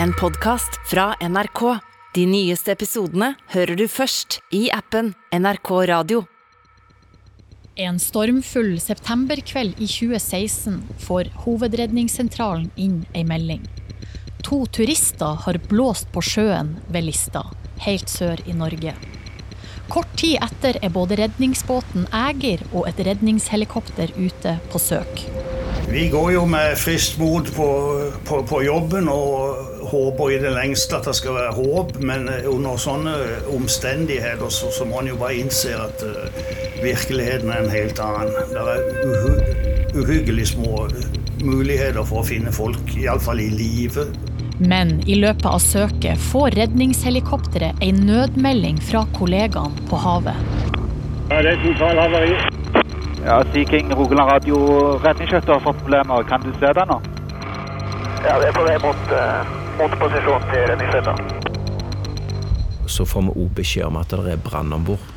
en podkast fra NRK. De nyeste episodene hører du først i appen NRK Radio. En stormfull septemberkveld i 2016 får Hovedredningssentralen inn ei melding. To turister har blåst på sjøen ved Lista, helt sør i Norge. Kort tid etter er både redningsbåten Ægir og et redningshelikopter ute på søk. Vi går jo med friskt mot på, på, på, jobben og håper i det lengste at det skal være håp, men under sånne omstendigheter så, så må man jo bare innse at uh, virkeligheten er en helt annen. Det er uhy uhyggelig små muligheter for å finne folk, iallfall i live. Men i løpet av søket får redningshelikopteret en nødmelding fra kollegaene på havet. Ja, det er totalhavari. Ja, Sea King Rogaland Radio redningsskøyter har fått problemer. Kan du se det nå? Ja, det er på vei bort. uh, mot til redningsskøyta. Så får vi òg beskjed om at det er brann om bord.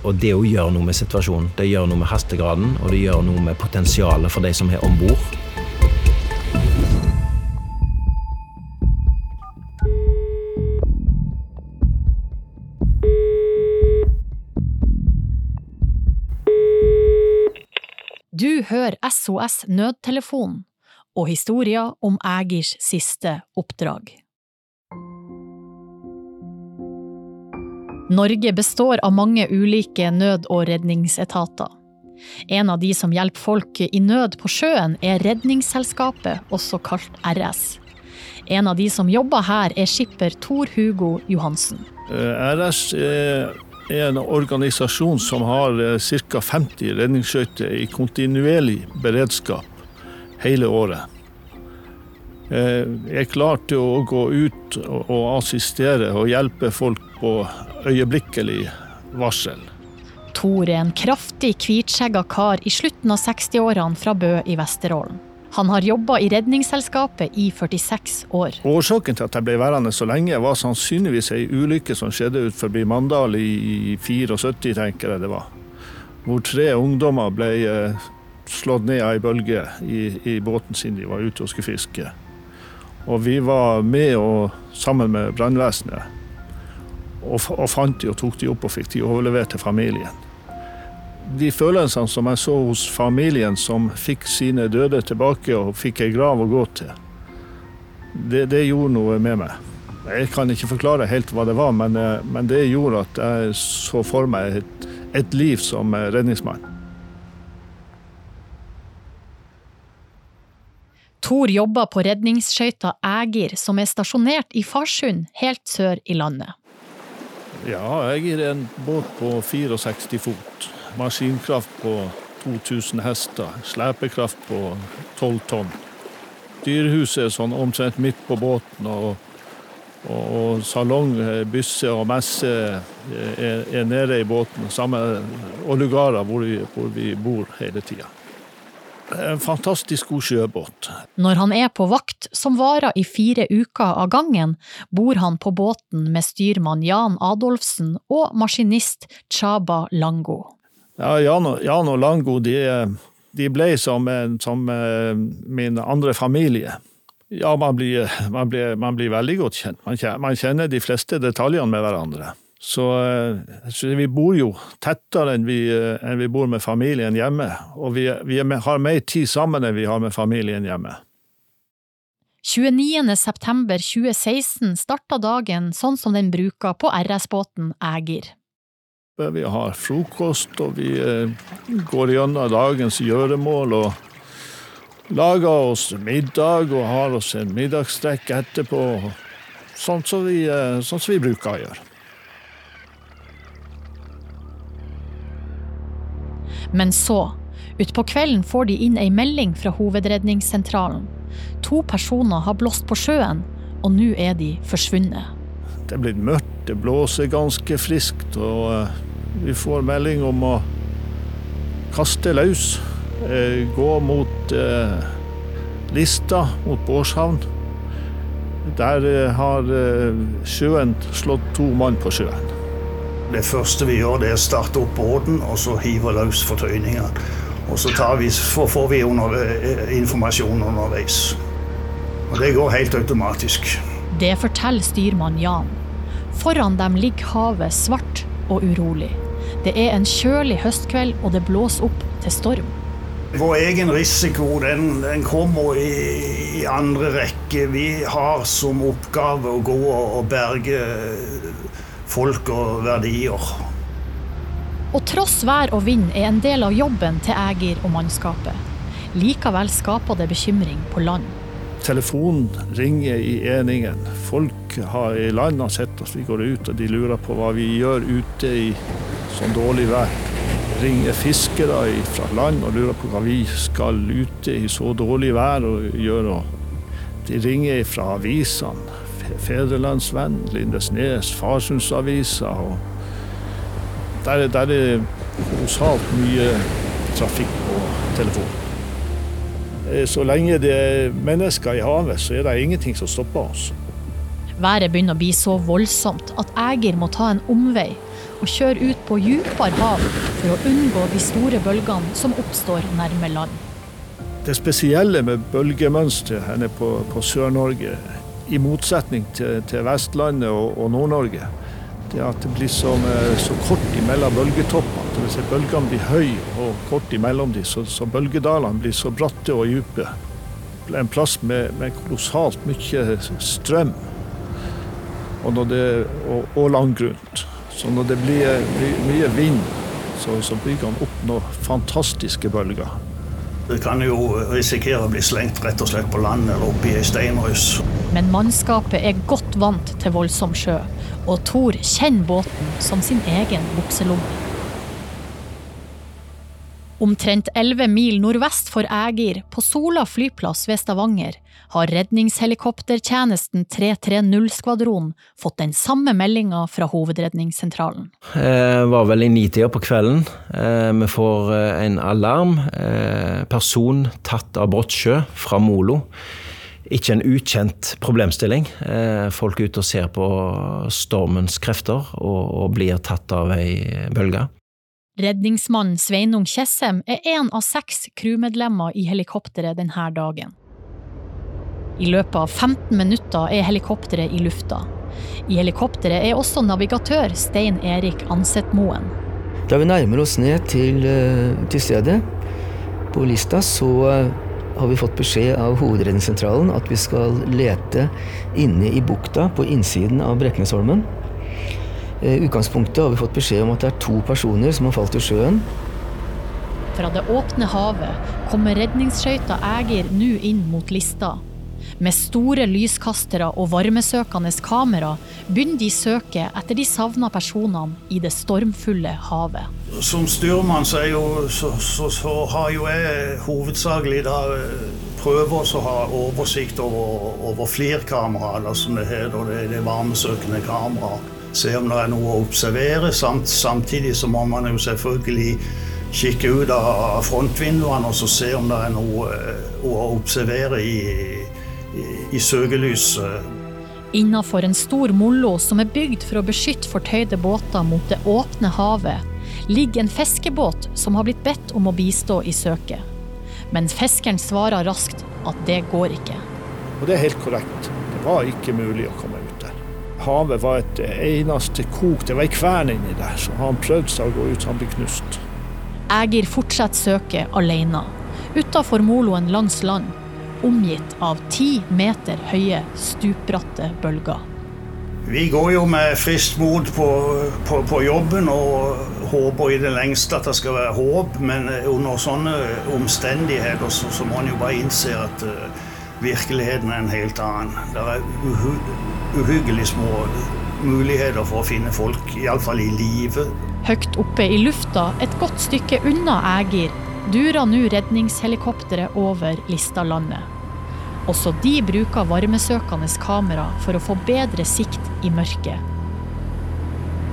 Og det å gjøre noe med situasjonen. Det gjør noe med hastegraden, og det gjør noe med potensialet for de som er om bord. Du hører SOS Nødtelefonen og historier om Ægirs siste oppdrag. Norge består av mange ulike nød- og redningsetater. En av de som hjelper folk i nød på sjøen, er Redningsselskapet, også kalt RS. En av de som jobber her, er skipper Tor Hugo Johansen. RS er er en organisasjon som har ca. 50 redningsskøyter i kontinuerlig beredskap hele året. Jeg er klar til å gå ut og assistere og hjelpe folk på øyeblikkelig varsel. Tor er en kraftig, hvitskjegga kar i slutten av 60-årene fra Bø i Vesterålen. Han har jobba i Redningsselskapet i 46 år. Årsaken til at jeg ble værende så lenge, var sannsynligvis ei ulykke som skjedde ut forbi Mandal i 74, tenker jeg det var. Hvor tre ungdommer ble slått ned ei bølge i, i, båten sin de var ute og skulle fiske. Og vi var med og, sammen med brannvesenet og, og fant de og tok de opp og fikk de overlevert til familien de følelsene som jeg så hos familien som fikk sine døde tilbake og fikk ei grav å gå til, det, det, gjorde noe med meg. Jeg kan ikke forklare helt hva det var, men, men det gjorde at jeg så for meg et, et liv som redningsmann. Tor jobber på redningsskøyta Ægir, som er stasjonert i Farsund, helt sør i landet. Ja, Ægir er en båt på 64 fot maskinkraft på 2000 hester, slepekraft på 12 tonn. Dyrehuset er sånn omtrent midt på båten, og, og, salong, bysse og messe er, er, nede i båten. Samme, og lugarer hvor vi, hvor vi bor hele tida. En fantastisk god sjøbåt. Når han er på vakt, som varer i fire uker av gangen, bor han på båten med styrmann Jan Adolfsen og maskinist Chaba Lango. Ja, Jan og, Jan og Lango de, de ble som, som, min andre familie. Ja, man blir, man, blir, man blir, veldig godt kjent. Man kjenner, man kjenner de fleste detaljene med hverandre. Så, så, vi bor jo tettere enn vi, enn vi bor med familien hjemme. Og vi, vi har mer tid sammen enn vi har med familien hjemme. 29.9.2016 starta dagen sånn som den bruker på RS-båten Ægir. Vi har frokost, og vi eh, går gjennom dagens gjøremål og lager oss middag og har oss en middagstrekk etterpå. Sånn som vi, eh, sånn som vi bruker å gjøre. Men så, utpå kvelden får de inn ei melding fra Hovedredningssentralen. To personer har blåst på sjøen, og nå er de forsvunnet. Det er blitt mørkt, det blåser ganske friskt, og eh, vi får melding om å kaste løs. Eh, gå mot eh, Lista, mot Bårdshavn. Der eh, har sjøen slått to mann på sjøen. Det første vi gjør, det er å starte opp båten og så hive løs fortøyningene. Og så vi, får vi under, informasjon underveis. Og det går helt automatisk. Det forteller styrmann Jan. Foran dem ligger havet svart og urolig. Det er en kjølig høstkveld, og det blåser opp til storm. Vår egen risiko den, den kommer i, i, andre rekke. Vi har som oppgave å gå og berge folk og verdier. Og tross vær og vind er en del av jobben til Ægir og mannskapet. Likevel skaper det bekymring på land. Telefonen ringer i eningen. Folk har i landet har sett oss vi går ut, og de lurer på hva vi gjør ute i sånn dårlig vær. Ringer fiskere fra land og lurer på hva vi skal ute i så dårlig vær og gjøre. De ringer fra avisene. Fedrelandsvenn, Lindesnes, Farsundavisa. Der, der er det kolossalt mye trafikk på telefonen. Eh, så lenge det er mennesker i havet, så er det ingenting som stopper oss. Været begynner å bli så voldsomt at Eger må ta en omvei og kjøre ut på dypere hav for å unngå de store bølgene som oppstår nærme land. Det spesielle med bølgemønsteret på, på Sør-Norge i motsetning til, til Vestlandet og, og Nord-Norge, det at det blir eh, så kort imellom bølgetoppene. Dvs. si bølgene blir høye og kort imellom dem, så, så bølgedalene blir så bratte og dype. En plass med, med kolossalt mye strøm og, det, og, og langgrunt. Så når det blir blir mye vind, så, så bygger han opp noen fantastiske bølger. Det kan jo risikere å bli slengt rett og slett på land eller oppi ei steinrøys. Men mannskapet er godt vant til voldsom sjø, og Thor kjenner båten som sin egen bukselomme. Omtrent 11 mil nordvest for Ægir, på Sola flyplass ved Stavanger, har redningshelikoptertjenesten 330-skvadronen fått den samme meldinga fra Hovedredningssentralen. Det eh, var vel i nitida på kvelden. Eh, vi får eh, en alarm. Person tatt av brottsjø fra Molo. Ikke en ukjent problemstilling. Folk er ute og ser på stormens krefter og, og blir tatt av ei bølge. Redningsmannen Sveinung Tjessem er en av seks crewmedlemmer i helikopteret denne dagen. I løpet av 15 minutter er helikopteret i lufta. I helikopteret er også navigatør Stein Erik Ansetmoen. Da vi nærmer oss ned til, eh, til stedet på lista, så eh, har vi fått beskjed av Hovedredningssentralen at vi skal lete inne i bukta på innsiden av Breknesholmen. I eh, utgangspunktet har vi fått beskjed om at det er to personer som har falt i sjøen. Fra det åpne havet kommer redningsskøyta Eger nå inn mot Lista. Med store lyskastere og varmesøkende kamera begynner de søke etter de savna personene i det stormfulle havet. Som styrmann så, jo, så, så, så har jo jeg hovedsakelig da eh, prøver å ha oversikt over, over flerkamera, eller som det heter. Det, det varmesøkende kamera. Se om det er noe å observere. Samt, samtidig så må man jo selvfølgelig kikke ut av frontvinduene og se om det er noe eh, å observere i i, søkelyset. Innafor en stor mollo som er bygd for å beskytte fortøyde båter mot det åpne havet, ligger en fiskebåt som har blitt bedt om å bistå i søket. Men fiskeren svarer raskt at det går ikke. Og det er helt korrekt. Det var ikke mulig å komme ut der. Havet var et eneste kok. Det var ei kvern inni der, så han prøvde seg å gå ut, han ble knust. Egir fortsetter søket alene. Utafor moloen langs land omgitt av ti meter høye, stupbratte bølger. Vi går jo med friskt mot på, på, på, jobben og håper i det lengste at det skal være håp, men under sånne omstendigheter så, så må man jo bare innse at uh, virkeligheten er en helt annen. Det er uhy uhyggelig små muligheter for å finne folk, iallfall i live. Høyt oppe i lufta, et godt stykke unna Ægir, durer nå redningshelikopteret over Listalandet. Også de bruker varmesøkende kamera for å få bedre sikt i mørket.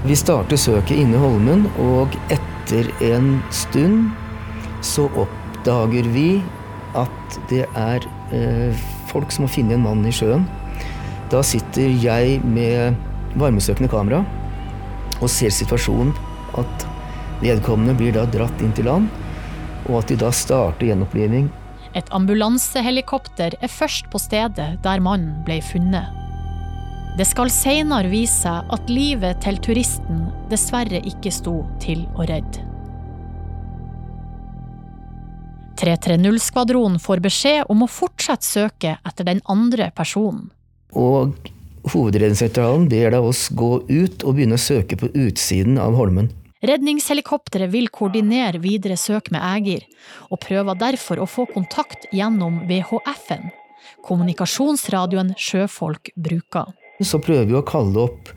Vi starter søket inne i Holmen, og etter en stund så oppdager vi at det er eh, folk som har funnet en mann i sjøen. Da sitter jeg med varmesøkende kamera og ser situasjonen at vedkommende blir da dratt inn til land og at de da starter gjenoppliving. Et ambulansehelikopter er først på stedet der mannen ble funnet. Det skal senere vise seg at livet til turisten dessverre ikke sto til å redde. 330-skvadronen får beskjed om å fortsette søket etter den andre personen. Og Hovedredningssentralen ber da oss gå ut og begynne å søke på utsiden av Holmen. Redningshelikopteret vil koordinere videre søk med Ægir, og prøver derfor å få kontakt gjennom VHF-en, kommunikasjonsradioen sjøfolk bruker. Så prøver vi å kalle opp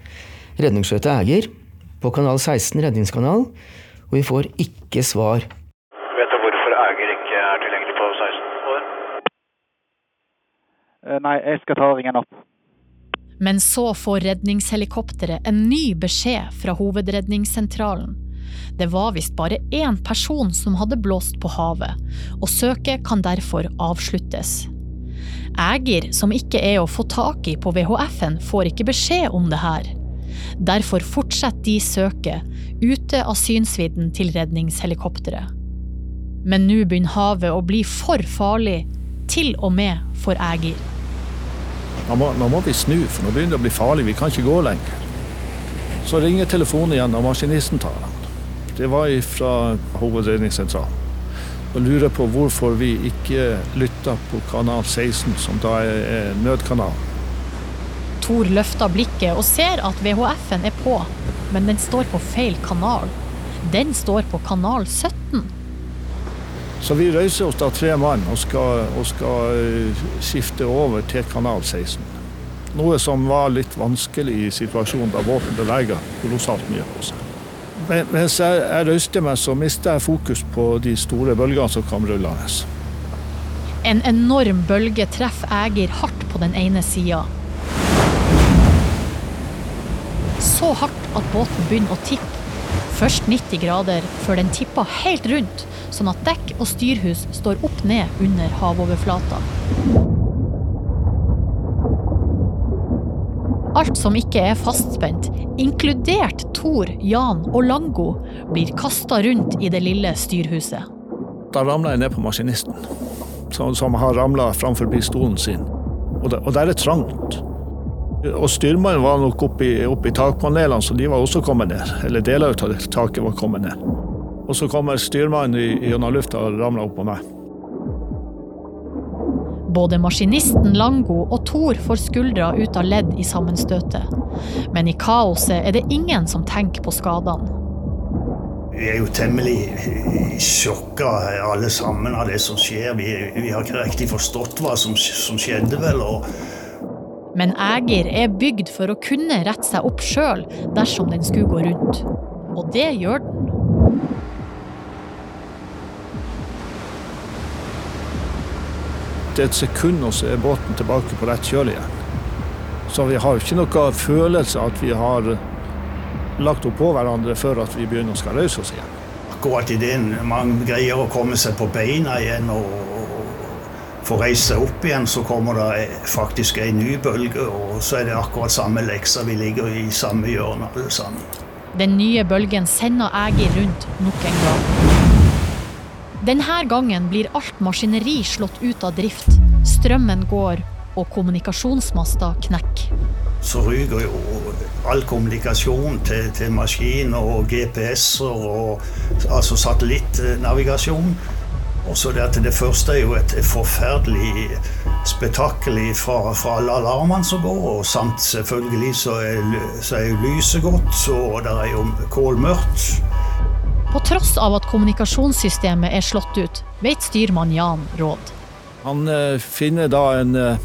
redningsskøyta Ægir på kanal 16 redningskanal, og vi får ikke svar. Vet du hvorfor Æger ikke er tilgjengelig på 16? Over. Eh, Nei, jeg skal ta ringen opp. Men så får redningshelikopteret en ny beskjed fra hovedredningssentralen. Det var visst bare én person som hadde blåst på havet, og søket kan derfor avsluttes. Eger som ikke er å få tak i på VHF-en, får ikke beskjed om det her. Derfor fortsetter de søket, ute av synsvidden til redningshelikopteret. Men nå begynner havet å bli for farlig, til og med for Ægir. Nå må, nå må vi snu, for nå begynner det å bli farlig. Vi kan ikke gå lenger. Så ringer telefonen igjen, og maskinisten tar den. Det var fra hovedredningssentralen. Og lurer på hvorfor vi ikke lytter på kanal 16, som da er, nødkanal. Tor løfter blikket og ser at VHF-en er på, men den står på feil kanal. Den står på kanal 17. Så vi reiser oss da tre mann og skal, og skal eh, skifte over til kanal 16. Noe som var litt vanskelig i situasjonen da båten beveger kolossalt mye på seg. Men, mens jeg, jeg røyste meg, så mistet jeg fokus på de store bølgene som kom rullende. En enorm bølge treffer Ægir hardt på den ene sida. Så hardt at båten begynner å tippe. Først 90 grader, før den tipper helt rundt, sånn at dekk og styrhus står opp ned under havoverflata. Alt som ikke er fastspent, inkludert Thor, Jan og Lango, blir kasta rundt i det lille styrhuset. Da ramla jeg ned på maskinisten, som, som har ramla framfor stolen sin. Og, og der er trangt. Og styrmannen var nok oppi, oppi takpanelene, så de var også kommet ned. Eller deler av taket var kommet ned. Og så kommer styrmannen i- gjennom lufta og ramler opp på meg. Både maskinisten Lango og Thor får skuldra ut av ledd i sammenstøtet. Men i kaoset er det ingen som tenker på skadene. Vi er jo temmelig sjokka alle sammen av det som skjer. Vi, vi har ikke riktig forstått hva som, som skjedde, vel. og Men Ægir er bygd for å kunne rette seg opp sjøl dersom den skulle gå rundt. Og det gjør den. Det er et sekund, og så er båten tilbake på rett kjøl igjen. Så vi har ikke noe følelse at vi har lagt oppå hverandre før at vi begynner å skal røyse oss igjen. akkurat idet man greier å komme seg på beina igjen og, og få reist seg opp igjen, så kommer det faktisk en ny bølge, og så er det akkurat samme leksa. Vi ligger i samme hjørne alle sammen. Den nye bølgen sender Ægir rundt nok en gang. Denne gangen blir alt maskineri slått ut av drift. Strømmen går, og kommunikasjonsmaster knekker. Så ryker jo all kommunikasjon til, til maskiner og GPS-er og altså satellittnavigasjon. Og så det at det første er jo et forferdelig spetakkel fra, fra alle alarmene som går, og samt selvfølgelig så er, så er jo lyset godt, og det er jo kålmørkt. På tross av at kommunikasjonssystemet er slått ut, vet styrmann Jan råd. Han eh, finner da en, eh,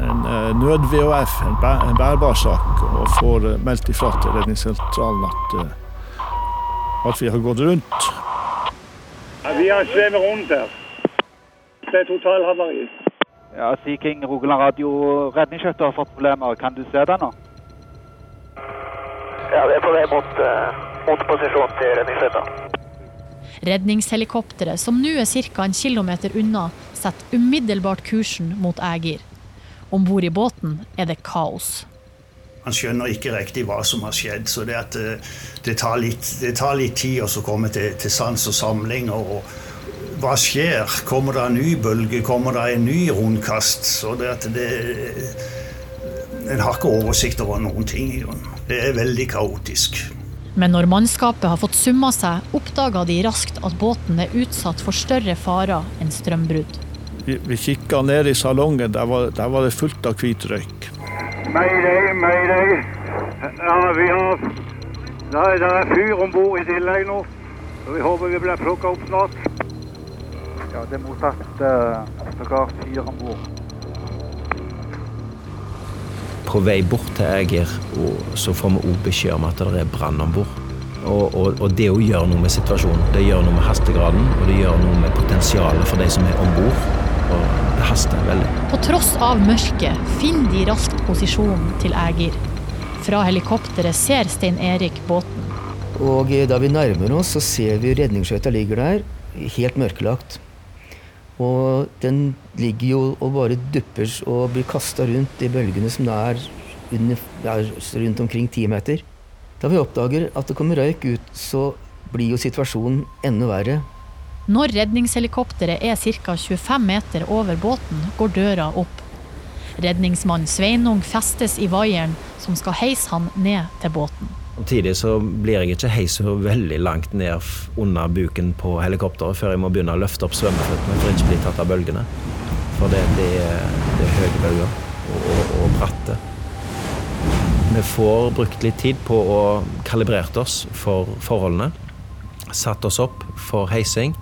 en eh, nød-VHF, en, bæ en bærbar sak, og får meldt ifra til redningssentralen at, at vi har gått rundt. Vi har svevet rundt her. Det er totalhavari. Ja, Sea King Rogaland Radio redningsskøyter har fått problemer. Kan du se det nå? Ja, vi er på vei mot, eh, mot posisjon til redningsskøyta. Redningshelikopteret, som nå er ca. en kilometer unna, setter umiddelbart kursen mot Ægir. Om bord i båten er det kaos. Han skjønner ikke riktig hva som har skjedd, så det, at eh, det, tar, litt, det tar litt tid å komme til, til sans og samling. og hva skjer? Kommer det en ny bølge? Kommer det en ny rundkast? Så det at det En har ikke oversikt over noen ting. i grunnen. Det er veldig kaotisk. Men når mannskapet har fått summa seg, oppdaga de raskt at båten er utsatt for større farer enn strømbrudd. Vi, vi kikka ned i salongen, der var, der var det fullt av hvit røyk. Mayday, mayday. Ja, vi har Nei, det er fyr om bord i tillegg nå. Så vi håper vi blir plukka opp snart. Ja, det er mottatt uh, sågar fire om bord. På vei bort til Eger og så får vi òg beskjed om at det er brann om bord. Og, og, og, det å gjøre noe med situasjonen. Det gjør noe med hastegraden, og det gjør noe med potensialet for de som er om bord. Og det haster veldig. På tross av mørket finner de raskt posisjonen til Eger. Fra helikopteret ser Stein Erik båten. Og eh, da vi nærmer oss, så ser vi redningsskøyta ligger der, helt mørkelagt. Og den ligger jo og bare dupper og blir kasta rundt i bølgene som det er under, ja, rundt omkring ti meter. Da vi oppdager at det kommer røyk ut, så blir jo situasjonen enda verre. Når redningshelikopteret er ca. 25 meter over båten, går døra opp. Redningsmann Sveinung festes i vaieren som skal heise han ned til båten. Samtidig så blir jeg ikke heist veldig langt ned under buken på helikopteret før jeg må begynne å løfte opp svømmeføttene for ikke bli tatt av bølgene. For det, det, det er høye bølger og, og, og bratte. Vi får brukt litt tid på å kalibrere oss for forholdene. Satt oss opp for heising.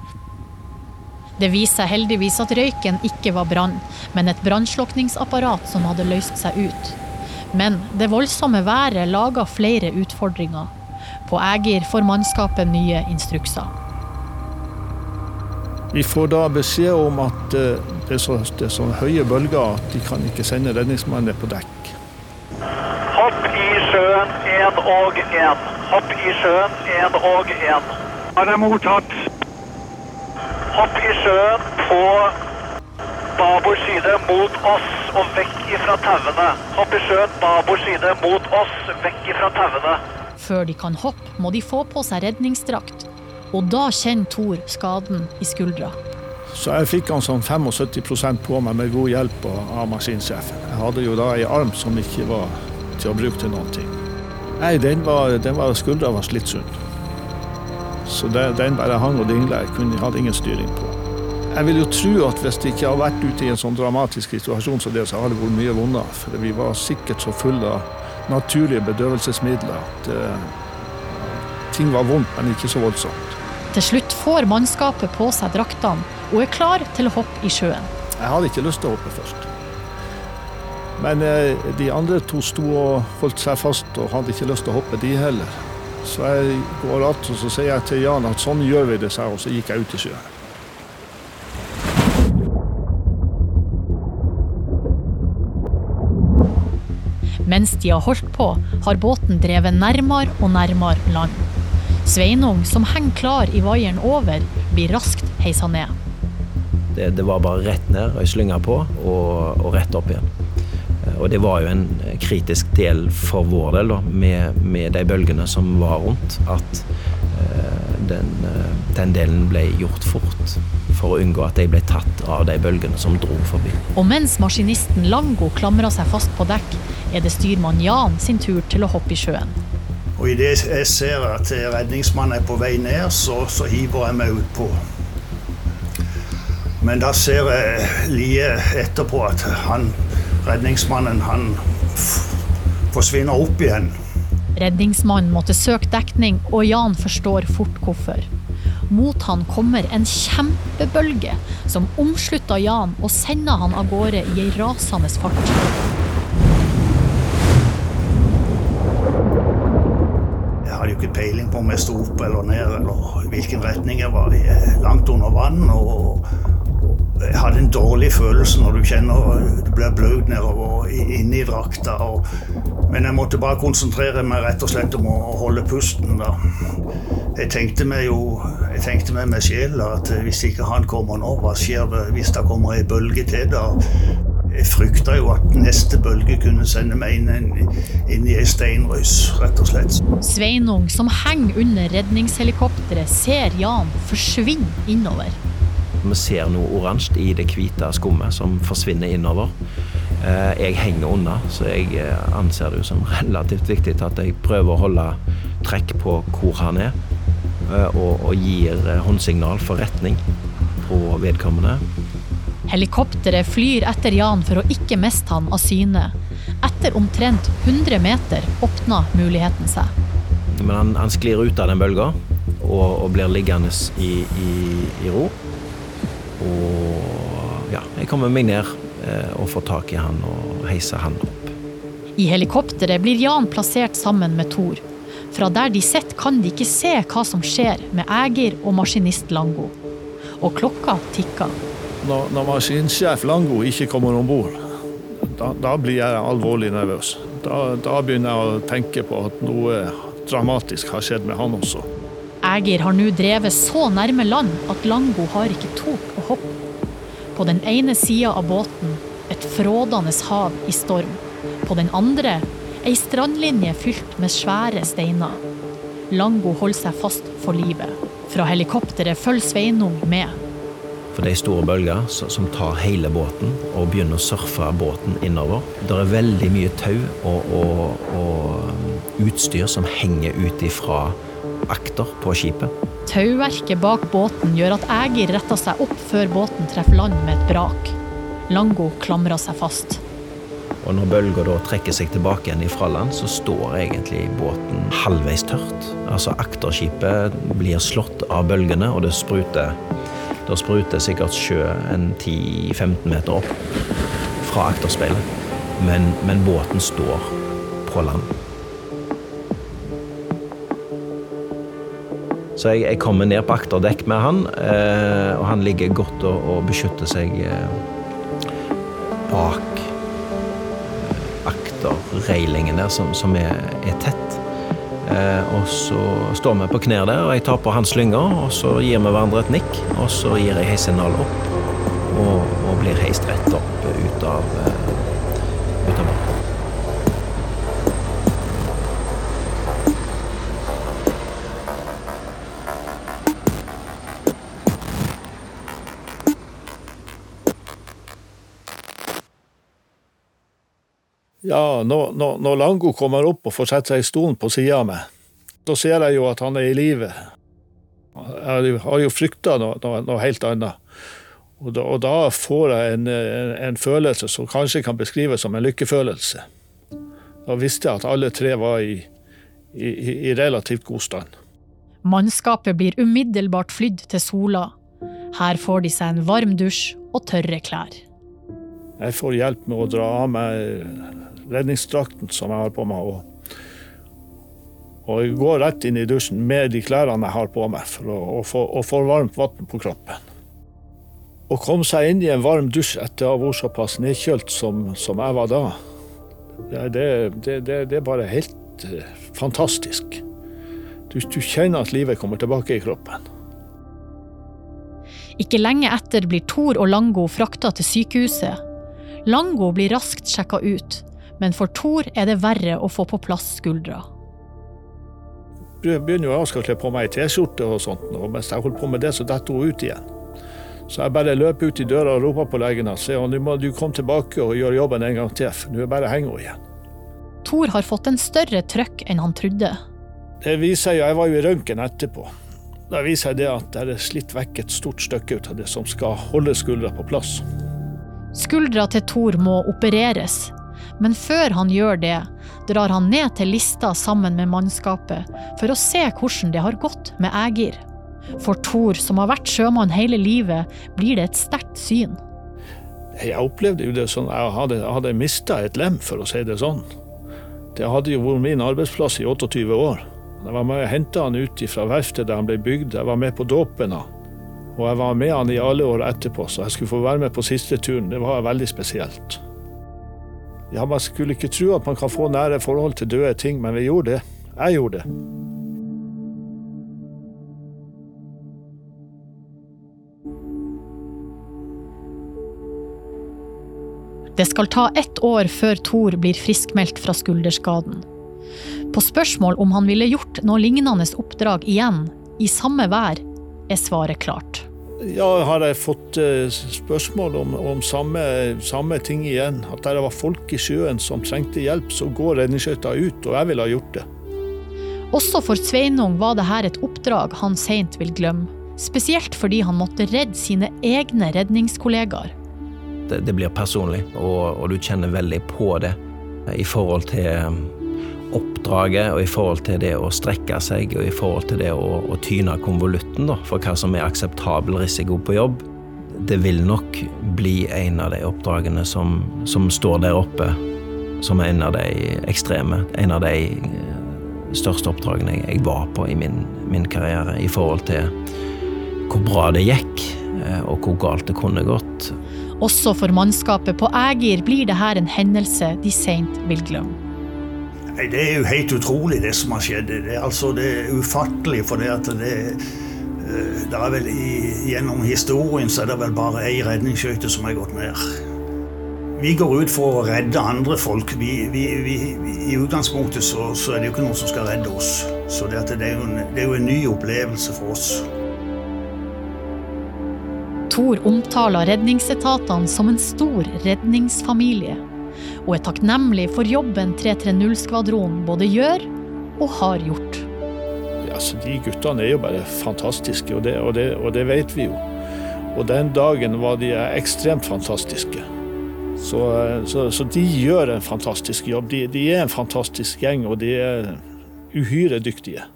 Det viser seg heldigvis at røyken ikke var brann, men et brannslukningsapparat som hadde løst seg ut. Men det voldsomme været laga flere utfordringer. På Ægir får mannskapet nye instrukser. Vi får da beskjed om at eh, det er så, det er så høye bølger at de kan ikke sende redningsmannen på dekk. Hopp i sjøen, én og én. Hopp i sjøen, én og én. Har er mottatt. Hopp i sjøen på babord side mot oss og vekk ifra tauene. Hopp i sjøen, babord side mot oss, vekk ifra tauene. Før de kan hoppe, må de få på seg redningsdrakt. Og da kjenner Thor skaden i skuldra. Så jeg fikk han sånn 75% på meg med god hjelp av maskinsjefen. Jeg hadde jo da ei arm som ikke var til å bruke til noen ting. Nei, den var, den var skuldra var slitt sund. Så det, den bare hang og dingla. Jeg hadde ingen styring på. Jeg vil jo tro at hvis det ikke hadde vært ute i en sånn dramatisk situasjon som det, så hadde det vært mye vondere. For vi var sikkert så fulle av naturlige bedøvelsesmidler at uh, ting var vondt, men ikke så voldsomt. Til slutt får mannskapet på seg draktene og er klar til å hoppe i sjøen. Jeg hadde ikke lyst til å hoppe først. Men uh, de andre to sto og holdt seg fast og hadde ikke lyst til å hoppe, de heller. Så jeg går att og så sier jeg til Jan at sånn gjør vi det, og så gikk jeg ut i sjøen. Mens de har holdt på, har båten drevet nærmere og nærmere land. Sveinung, som henger klar i vaieren over, blir raskt heisa ned. Det, det, var bare rett ned, og jeg slynga på, og, og, rett opp igjen. Og det var jo en kritisk del for vår del, da, med, med de bølgene som var rundt, at uh, den, uh, den delen ble gjort fort for å unngå at de ble tatt av de bølgene som dro forbi. Og mens maskinisten Lango klamrer seg fast på dekk, er det styrmann Jan sin tur til å hoppe i sjøen. Og Idet jeg ser at redningsmannen er på vei ned, så, så hiver jeg meg utpå. Men da ser jeg lie etterpå at han, redningsmannen han forsvinner opp igjen. Redningsmannen måtte søke dekning, og Jan forstår fort hvorfor. Mot han kommer en kjempebølge som omslutter Jan og sender han av gårde i ei rasende fart. Jeg hadde jo ikke peiling på om jeg sto opp eller ned, eller hvilken retning jeg var i. Langt under vann. og jeg hadde en dårlig følelse når du kjenner du blir blaut nedover inni drakta. Og, men jeg måtte bare konsentrere meg rett og slett om å holde pusten. da. Jeg tenkte meg jo jeg tenkte med meg at hvis ikke han kommer nå, hva skjer det hvis det kommer ei bølge til? da? Jeg frykta jo at neste bølge kunne sende meg inn, inn i ei steinrøys, rett og slett. Sveinung, som henger under redningshelikopteret, ser Jan forsvinne innover. Vi ser noe oransje i det hvite skummet som forsvinner innover. Eh, jeg henger unna, så jeg eh, anser det som relativt viktig at jeg prøver å holde trekk på hvor han er, og, og gir håndsignal for retning på vedkommende. Helikopteret flyr etter Jan for å ikke miste han av syne. Etter omtrent 100 meter åpner muligheten seg. Men han, han sklir ut av den bølga og, og, blir liggende i, i, i, ro. Og ja, jeg kommer meg ned eh, og får tak i han og heiser han opp. I helikopteret blir Jan plassert sammen med Thor. Fra der de sitter, kan de ikke se hva som skjer med Ægir og maskinist Lango. Og klokka tikker. Når, når maskinsjef Lango ikke kommer om bord, da, da, blir jeg alvorlig nervøs. Da, da begynner jeg å tenke på at noe dramatisk har skjedd med han også. Ægir har nå drevet så nærme land at Lango har ikke tort å. På den ene sida av båten et frådende hav i storm. På den andre ei strandlinje fylt med svære steiner. Lango holder seg fast for livet. Fra helikopteret følger Sveinung med. For det er store bølger som tar hele båten og begynner å surfe båten innover. Det er veldig mye tau og, og, og utstyr som henger ut ifra akter på skipet. Tauverket bak båten gjør at Ægir retter seg opp før båten treffer land med et brak. Lango klamrer seg fast. Og når bølga da trekker seg tilbake igjen ifra land, så står egentlig båten halvveis tørt. Altså akterskipet blir slått av bølgene, og det spruter Det spruter sikkert sjø en 10-15 meter opp fra akterspeilet. Men, men båten står på land. Så jeg, jeg, kommer ned på akterdekk med han, eh, og han ligger godt og, og beskytter seg eh, bak eh, akterreilingen der, som, som er, er, tett. Eh, og så står vi på knær der, og jeg tar på hans lynger, og så gir vi hverandre et nikk. Og så gir jeg heissignal opp, og, og, blir heist rett opp ut av, Ja, når, når, når, Lango kommer opp og får sette seg i stolen på sida av meg, da ser jeg jo at han er i live. Jeg har jo frykta noe, noe, noe, helt annet. Og da, og da får jeg en, en, en, følelse som kanskje kan beskrives som en lykkefølelse. Da visste jeg at alle tre var i, i, i relativt god stand. Mannskapet blir umiddelbart flydd til Sola. Her får de seg en varm dusj og tørre klær. Jeg får hjelp med å dra av meg redningsdrakten som jeg har på meg. Og, og jeg går rett inn i dusjen med de klærne jeg har på meg, for å, å få, å få varmt vann på kroppen. Å komme seg inn i en varm dusj etter å ha vært såpass nedkjølt som, som, jeg var da, det, det, det, det er bare helt uh, fantastisk. Du, du kjenner at livet kommer tilbake i kroppen. Ikke lenge etter blir Thor og Lango frakta til sykehuset. Lango blir raskt sjekka ut, men for Thor er det verre å få på plass skuldra. Jeg begynner jo å kle på meg ei T-skjorte, og sånt, og mens jeg holder på med det, så detter hun ut igjen. Så jeg bare løper ut i døra og roper på legen at nå må du komme tilbake og gjøre jobben en gang til, for nå er bare henger hun igjen. Thor har fått en større trøkk enn han trodde. Det viser jo, Jeg var jo i røntgen etterpå. Da viser jeg det at det er slitt vekk et stort stykke ut av det som skal holde skuldra på plass. Skuldra til Thor må opereres, men før han gjør det, drar han ned til Lista sammen med mannskapet for å se hvordan det har gått med Ægir. For Thor, som har vært sjømann hele livet, blir det et sterkt syn. Jeg opplevde jo det sånn jeg hadde, hadde mista et lem, for å si det sånn. Det hadde jo vært min arbeidsplass i 28 år. Jeg var med og henta han ut fra verftet der han ble bygd. Jeg var med på dåpen av Og jeg var med han i alle år etterpå, så jeg skulle få være med på siste turen. Det var veldig spesielt. Ja, Man skulle ikke tro at man kan få nære forhold til døde ting, men vi gjorde det. Jeg gjorde det. Det skal ta ett år før Thor blir friskmeldt fra skulderskaden. På spørsmål om han ville gjort noe lignende oppdrag igjen, i samme vær, er svaret klart. Ja, har jeg fått eh, spørsmål om, om samme, samme, ting igjen. At der var folk i sjøen som trengte hjelp, så går redningsskøyta ut, og jeg ville ha gjort det. Også for Sveinung var dette et oppdrag han seint vil glemme. Spesielt fordi han måtte redde sine egne redningskollegaer. Det, det blir personlig, og, og, du kjenner veldig på det i forhold til oppdraget og i forhold til det å strekke seg og i forhold til det å, å tyne konvolutten for hva som er akseptabel risiko på jobb. Det vil nok bli en av de oppdragene som, som står der oppe som en av de ekstreme. En av de eh, største oppdragene jeg var på i min, min karriere i forhold til hvor bra det gikk, eh, og hvor galt det kunne gått. Også for mannskapet på Ægir blir dette en hendelse de seint vil glemme. Det er jo helt utrolig, det som har skjedd. Det er, altså, det er ufattelig. For det at det, eh, det er vel i, Gjennom historien så er det vel bare ei redningsskøyte som har gått ned. Vi går ut for å redde andre folk. Vi, vi, vi, I utgangspunktet så, så, er det jo ikke noen som skal redde oss. Så det, det, er en, det er jo en ny opplevelse for oss. Tor omtaler redningsetatene som en stor redningsfamilie og er takknemlig for jobben 330-skvadronen både gjør og har gjort. Ja, de guttene er jo bare fantastiske, og det, og, det, og det, vet vi jo. Og den dagen var de ekstremt fantastiske. Så, så, så de gjør en fantastisk jobb. De, de er en fantastisk gjeng, og de er uhyre dyktige.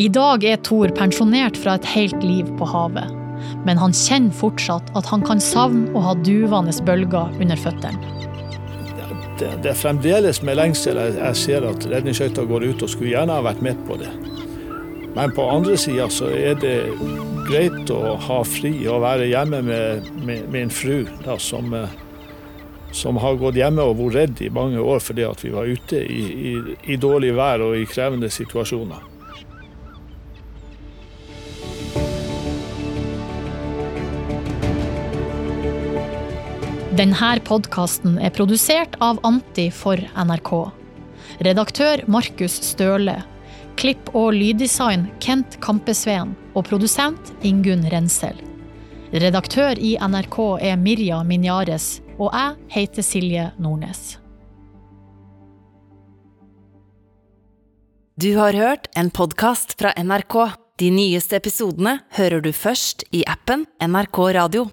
I dag er Thor pensjonert fra et helt liv på havet. Men han kjenner fortsatt at han kan savne å ha duvende bølger under føttene. Det, det, er fremdeles med lengsel jeg, jeg ser at redningsskøyta går ut, og skulle gjerne ha vært med på det. Men på andre sida så er det greit å ha fri og være hjemme med, med min fru, da, som, eh, som, har gått hjemme og vært redd i mange år fordi vi var ute i, i, i dårlig vær og i krevende situasjoner. Denne podkasten er produsert av Anti for NRK. Redaktør Markus Støle. Klipp og lyddesign Kent Kampesveen. Og produsent Ingunn Rensel. Redaktør i NRK er Mirja Minjares, og jeg heter Silje Nordnes. Du har hørt en podkast fra NRK. De nyeste episodene hører du først i appen NRK Radio.